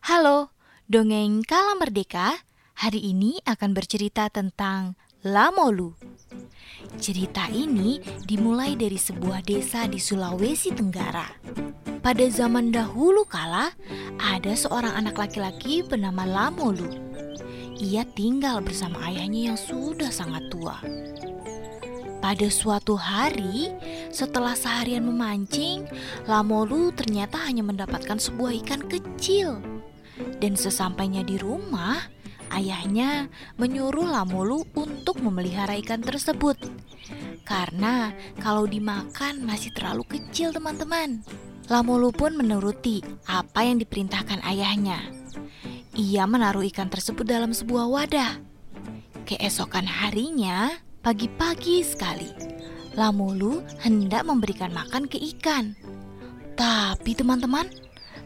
Halo, dongeng Kala Merdeka hari ini akan bercerita tentang Lamolu. Cerita ini dimulai dari sebuah desa di Sulawesi Tenggara. Pada zaman dahulu kala, ada seorang anak laki-laki bernama Lamolu. Ia tinggal bersama ayahnya yang sudah sangat tua. Pada suatu hari, setelah seharian memancing, Lamolu ternyata hanya mendapatkan sebuah ikan kecil. Dan sesampainya di rumah, ayahnya menyuruh Lamolu untuk memelihara ikan tersebut. Karena kalau dimakan masih terlalu kecil teman-teman. Lamolu pun menuruti apa yang diperintahkan ayahnya. Ia menaruh ikan tersebut dalam sebuah wadah. Keesokan harinya, pagi-pagi sekali, Lamolu hendak memberikan makan ke ikan. Tapi teman-teman,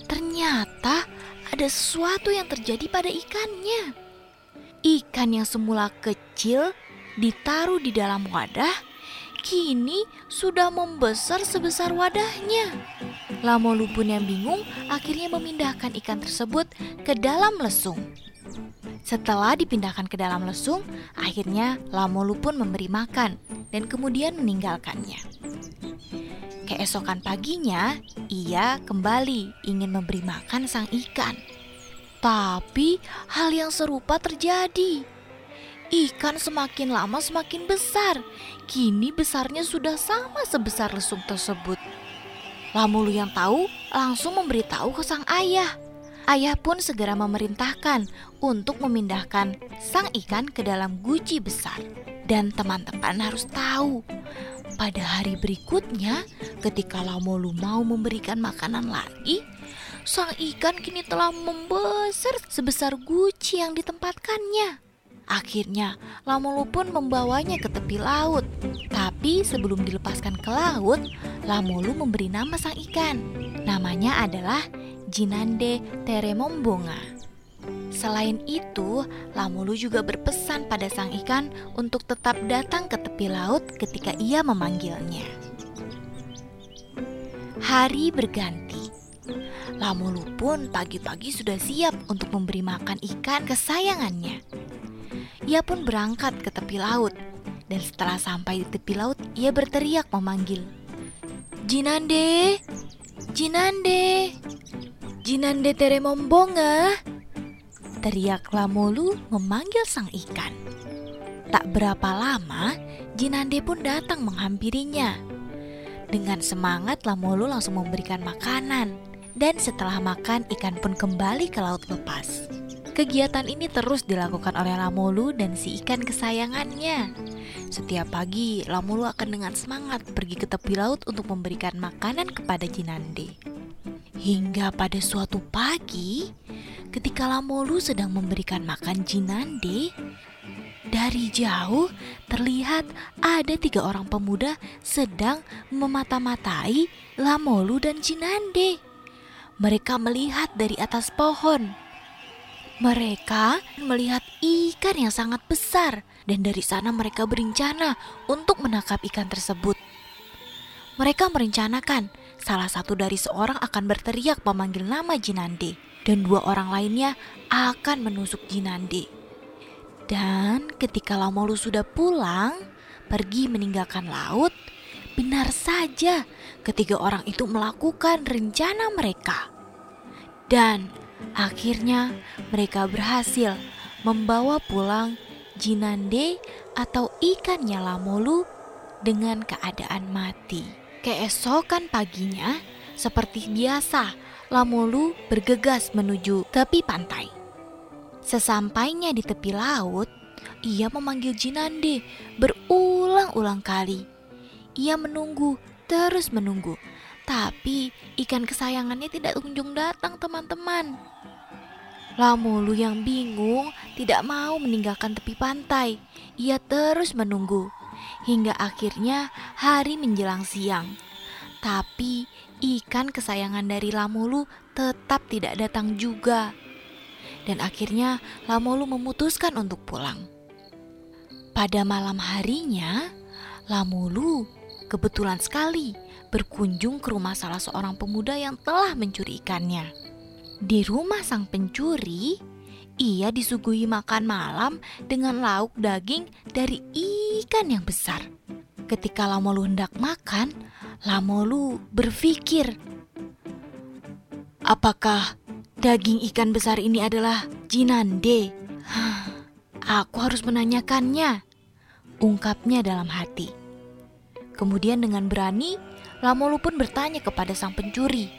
ternyata ada sesuatu yang terjadi pada ikannya. Ikan yang semula kecil ditaruh di dalam wadah, kini sudah membesar sebesar wadahnya. Lamolu pun yang bingung akhirnya memindahkan ikan tersebut ke dalam lesung. Setelah dipindahkan ke dalam lesung, akhirnya Lamolu pun memberi makan dan kemudian meninggalkannya. Keesokan paginya, ia kembali ingin memberi makan sang ikan. Tapi hal yang serupa terjadi. Ikan semakin lama semakin besar. Kini besarnya sudah sama sebesar lesung tersebut. Lamulu yang tahu langsung memberitahu ke sang ayah. Ayah pun segera memerintahkan untuk memindahkan sang ikan ke dalam guci besar. Dan teman-teman harus tahu, pada hari berikutnya ketika Lamolu mau memberikan makanan lagi, sang ikan kini telah membesar sebesar guci yang ditempatkannya. Akhirnya, Lamolu pun membawanya ke tepi laut. Tapi sebelum dilepaskan ke laut, Lamolu memberi nama sang ikan. Namanya adalah Jinande Teremombonga. Selain itu, Lamulu juga berpesan pada sang ikan untuk tetap datang ke tepi laut ketika ia memanggilnya. Hari berganti. Lamulu pun pagi-pagi sudah siap untuk memberi makan ikan kesayangannya. Ia pun berangkat ke tepi laut dan setelah sampai di tepi laut ia berteriak memanggil. Jinande, Jinande, Jinande Teremombonga teriak Lamolu memanggil sang ikan. Tak berapa lama, Jinande pun datang menghampirinya. Dengan semangat, Lamolu langsung memberikan makanan. Dan setelah makan, ikan pun kembali ke laut lepas. Kegiatan ini terus dilakukan oleh Lamolu dan si ikan kesayangannya. Setiap pagi, Lamolu akan dengan semangat pergi ke tepi laut untuk memberikan makanan kepada Jinande. Hingga pada suatu pagi, ketika Lamolu sedang memberikan makan Jinande, dari jauh terlihat ada tiga orang pemuda sedang memata-matai Lamolu dan Jinande. Mereka melihat dari atas pohon. Mereka melihat ikan yang sangat besar dan dari sana mereka berencana untuk menangkap ikan tersebut. Mereka merencanakan salah satu dari seorang akan berteriak memanggil nama Jinande dan dua orang lainnya akan menusuk Jinande. Dan ketika Lamolu sudah pulang, pergi meninggalkan laut, benar saja ketiga orang itu melakukan rencana mereka. Dan akhirnya mereka berhasil membawa pulang Jinande atau ikannya Lamolu dengan keadaan mati. Keesokan paginya, seperti biasa, Lamolu bergegas menuju tepi pantai. Sesampainya di tepi laut, ia memanggil Jinande berulang-ulang kali. Ia menunggu, terus menunggu. Tapi ikan kesayangannya tidak kunjung datang teman-teman. Lamolu yang bingung tidak mau meninggalkan tepi pantai. Ia terus menunggu. Hingga akhirnya hari menjelang siang. Tapi ikan kesayangan dari Lamolu tetap tidak datang juga. Dan akhirnya Lamolu memutuskan untuk pulang. Pada malam harinya, Lamolu kebetulan sekali berkunjung ke rumah salah seorang pemuda yang telah mencuri ikannya. Di rumah sang pencuri, ia disuguhi makan malam dengan lauk daging dari ikan yang besar. Ketika Lamolu hendak makan, Lamolu berpikir, "Apakah daging ikan besar ini adalah jinande?" Aku harus menanyakannya, ungkapnya dalam hati. Kemudian dengan berani, Lamolu pun bertanya kepada sang pencuri,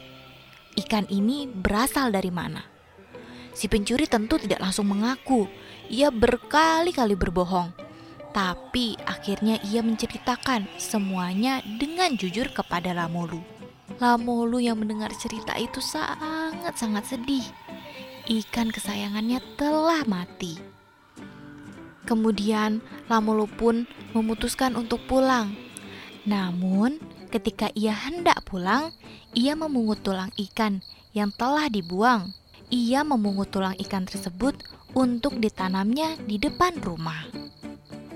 ikan ini berasal dari mana? Si pencuri tentu tidak langsung mengaku, ia berkali-kali berbohong. Tapi akhirnya ia menceritakan semuanya dengan jujur kepada Lamolu. Lamolu yang mendengar cerita itu sangat-sangat sedih. Ikan kesayangannya telah mati. Kemudian Lamulu pun memutuskan untuk pulang. Namun, ketika ia hendak pulang, ia memungut tulang ikan yang telah dibuang. Ia memungut tulang ikan tersebut untuk ditanamnya di depan rumah.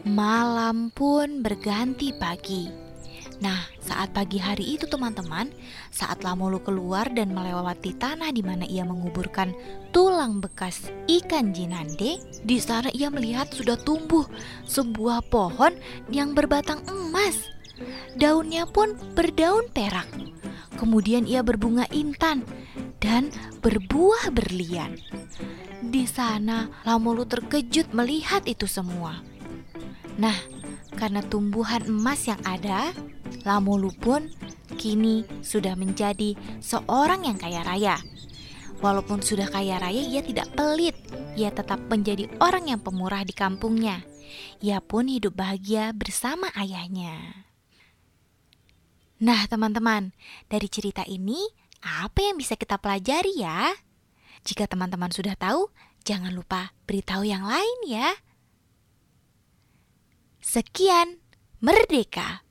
Malam pun berganti pagi. Nah, saat pagi hari itu teman-teman, saat Lamolu keluar dan melewati tanah di mana ia menguburkan tulang bekas ikan jinande, di sana ia melihat sudah tumbuh sebuah pohon yang berbatang emas. Daunnya pun berdaun perak. Kemudian ia berbunga intan dan berbuah berlian. Di sana Lamolu terkejut melihat itu semua. Nah, karena tumbuhan emas yang ada, Lamolu pun kini sudah menjadi seorang yang kaya raya. Walaupun sudah kaya raya, ia tidak pelit. Ia tetap menjadi orang yang pemurah di kampungnya. Ia pun hidup bahagia bersama ayahnya. Nah, teman-teman, dari cerita ini, apa yang bisa kita pelajari ya? Jika teman-teman sudah tahu, jangan lupa beritahu yang lain ya. Sekian, merdeka!